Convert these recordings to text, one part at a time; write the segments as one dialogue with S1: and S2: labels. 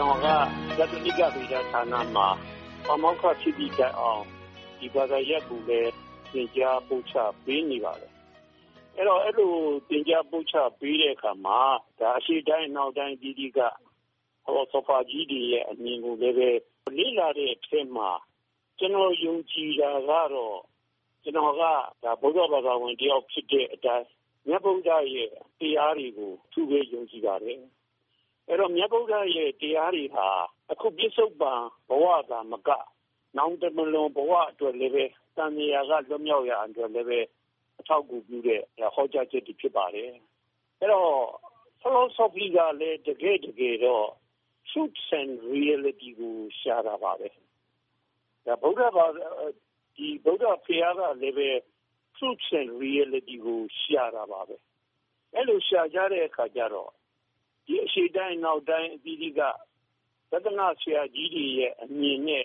S1: နော်က ကက်သလစ်ဗေဒဌာနမှာ ပါမောက္ခဖြစ်ပြီးတိုင်အောင် ဒီဘာသာရပ်ကိုလည်း သင်ကြားပို့ချပေးနေပါတယ်။အဲဒီတော့ အဲဒီလို သင်ကြားပို့ချပေးတဲ့အခါမှာ အရှေ့တိုင်း အနောက်တိုင်း အသီးသီးကဖီလောဆိုဖာကြီးတွေရဲ့ အမြင်ကိုလည်း လေ့လာတဲ့အထဲမှာ ကျနော် ယုံကြည်တာကတော့ ကျနော်က ဗုဒ္ဓဘာသာဝင်တယောက် ဖြစ်တဲ့အတိုင်း မြတ်ဗုဒ္ဓရဲ့ တရားတွေကို အထူးပဲ ယုံကြည်ပါတယ်။ အဲဒီတော့ မြတ်ဗုဒ္ဓရဲ့တရားတွေဟာ အခုပစ္စုပန်ဘဝသာမက နောင်တမလွန်ဘဝအတွက်လည်း သံသရာက လွတ်မြောက်ရန်အတွက်လည်း အထောက်အကူပြုတဲ့ ဟောကြားချက်တွေ ဖြစ်ပါတယ်။အဲဒီတော့ Philosophy ကလည်း တကယ့်တကယ်တော့ Truth and Reality ကို ရှာတာပါပဲ။ဗုဒ္ဓဘာသာဗုဒ္ဓဘုရားကလည်း Truth and Reality ကို ရှာတာပါပဲ။အဲဒီလို ရှာကြတဲ့အခါကြတော့ အရှေ့တိုင်းအနောက်တိုင်းအသီးသီးကရသနာဆရာကြီးတွေရဲ့အမြင်နဲ့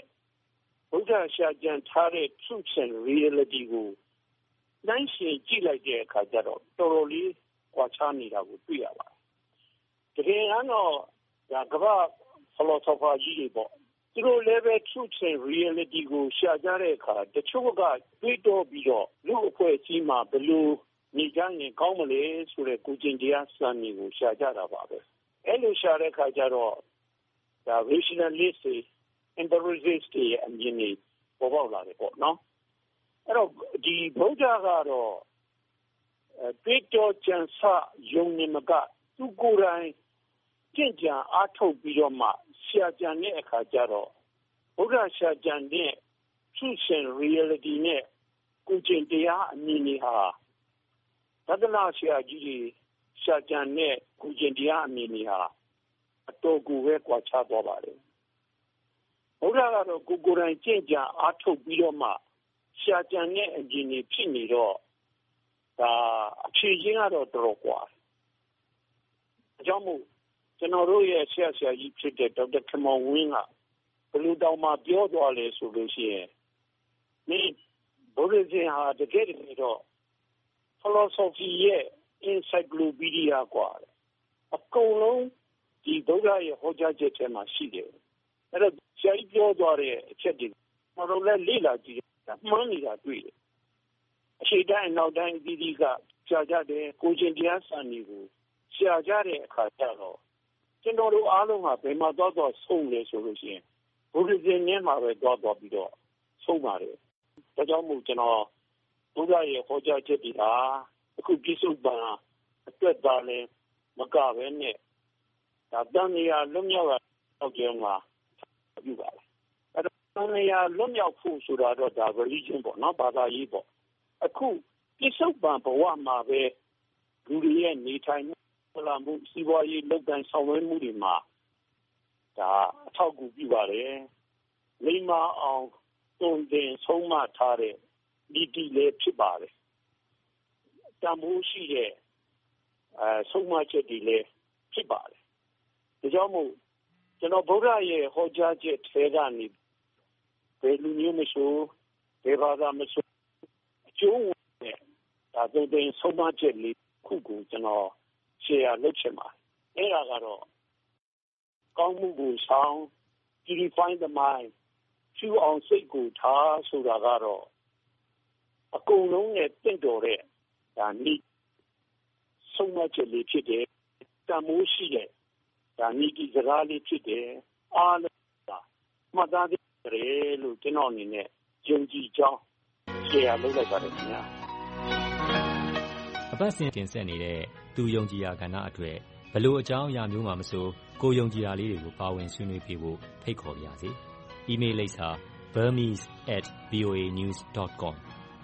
S1: ဗုဒ္ဓရှာကြံထားတဲ့ Truth and Reality ကိုနှိုင်းယှဉ်ကြည့်လိုက်တဲ့အခါကြတော့တော်တော်လေးကွာခြားနေတာကိုတွေ့ရပါတယ်။တကယ်တမ်းတော့ကမ္ဘာ့ Philosopher ကြီးတွေပေါ့သူတို့လည်းပဲ Truth and Reality ကိုရှာကြတဲ့အခါတချို့ကတွေးတောပြီးတော့လူ့အဖွဲ့အစည်းမှာဘယ်လို နေကြရင်ကောင်းမလဲဆိုတဲ့ကိုယ်ကျင့်တရားစံတွေကိုရှာကြတာပါပဲ။အဲဒီလိုရှာတဲ့အခါကြတော့ Rationalist တွေ Empiricist တွေရဲ့အမြင်တွေပေါ်ပေါက်လာတယ်ပေါ့နော်။အဲဒီတော့ဗုဒ္ဓကတော့တွေးတောကြံဆရုံတင်မကသူကိုယ်တိုင်ကျင့်ကြံအားထုတ်ပြီးတော့မှရှာကြံတဲ့အခါကြတော့ဗုဒ္ဓရှာကြံတဲ့ Truth and Reality နဲ့ကိုယ်ကျင့်တရားအမြင်တွေဟာ သဒ္ဒနာဆရာကြီးတွေရှာကြံတဲ့ကိုယ်ကျင့်တရားအမြင်တွေဟာအတော်ကိုပဲကွာခြားသွားပါတယ်။ဗုဒ္ဓကတော့ကိုယ်ကိုယ်တိုင်ကျင့်ကြံအားထုတ်ပြီးတော့မှရှာကြံတဲ့အမြင်တွေဖြစ်နေတော့ဒါအဖြေချင်းကတော့တော်တော်ကွာတယ်။အကြောင်းမို့ကျနော်တို့ရဲ့ဆရာဆရာကြီးဖြစ်တဲ့ဒေါက်တာခင်မောင်ဝင်းကဘယ်လိုတောင်မှပြောသွားလဲဆိုလို့ရှိရင်ဒီဗုဒ္ဓဇင်ဟာတကယ်တကယ်တော့ philosophy ရဲ့ encyclopedia กว่าအကုန်လုံးဒီဗုဒ္ဓရဲ့ဟောကြားချက်ထဲမှာရှိတယ်အဲ့တော့ဆရာကြီးပြောသွားတဲ့အချက်တွေကျွန်တော်လည်းလေ့လာကြည့်မှန်းနေတာတွေ့တယ်အရှိတိုင်းနောက်တိုင်းဒီဒီကကြာကြတယ်ကိုချင်းတရားစံတွေကိုရှာကြတဲ့အခါကျတော့ကျွန်တော်တို့အားလုံးကဘယ်မှာသွားသွားဆုံးလဲဆိုလို့ရှိရင်ဘုရားရှင်နဲ့မှာပဲသွားသွားပြီးတော့ဆုံးပါတယ်ဒါကြောင့်မို့ကျွန်တော် ဘုရားရဲ့ဟောကြားချက်တွေဟာအခုပြစ္ဆုတ်ပံအတွက်သားလဲမကပဲနဲ့ဒါတန်မြာလွတ်မြောက်တော့ကျင်းမှာပြုပါတယ်အဲ့တော့တန်မြာလွတ်မြောက်ဖို့ဆိုတာတော့ဒါ religion ပေါ့နော်ဘာသာရေးပေါ့အခုပြစ္ဆုတ်ပံဘဝမှာပဲလူတွေရဲ့နေထိုင်မှုလာမှုစီးပွားရေးလုပ်ကိုင်ဆောင်ရွက်မှုတွေမှာဒါအထောက်အကူပြုပါတယ်လိမ္မာအောင်တုံတင်ဆုံးမထားတဲ့ ဒီတီလည်းဖြစ်ပါတယ်တန်ဖိုးရှိတဲ့အဲဆုံးမချက်တွေလည်းဖြစ်ပါတယ်ဒါကြောင့်မို့ကျွန်တော်ဗုဒ္ဓရဲ့ဟောကြားချက်ထဲကနေဘယ်လူမျိုးမဆိုဘယ်ဘာသာမဆိုအကျိုးဝင်တဲ့ဒါတုံတင်ဆုံးမချက်လေးခုကိုကျွန်တော် share လုပ်ချင်ပါတယ်အဲ့ဒါကတော့ကောင်းမှုကိုဆောင် purify the mind ဖြူအောင်စိတ်ကိုထားဆိုတာကတော့ အကုန်လုံးနဲ့တင့်တော်တဲ့ဒါနိဆုံးမချက်လေး ဖြစ်တယ်တမိုးရှိတဲ့ဒါနိတိစကားလေး ဖြစ်တယ် အားလုံးကမှတ်သားတယ်လို့ ကျွန်တော်အနေနဲ့ ယုံကြည်ကြောင်း share လုပ်လိုက်ပါတယ်ခင်ဗျာ
S2: အပတ်စဉ်တင်ဆက်နေတဲ့ သူယုံကြည်ရာကဏ္ဍအတွက်ဘလို့အကြောင်းအရာမျိုးမှမဆို ကိုယုံကြည်ရာလေးတွေကို ပါဝင်ဆွေးနွေးပြဖို့ ဖိတ်ခေါ်ပါရစေ။ email လိပ်စာ burmese@voanews.com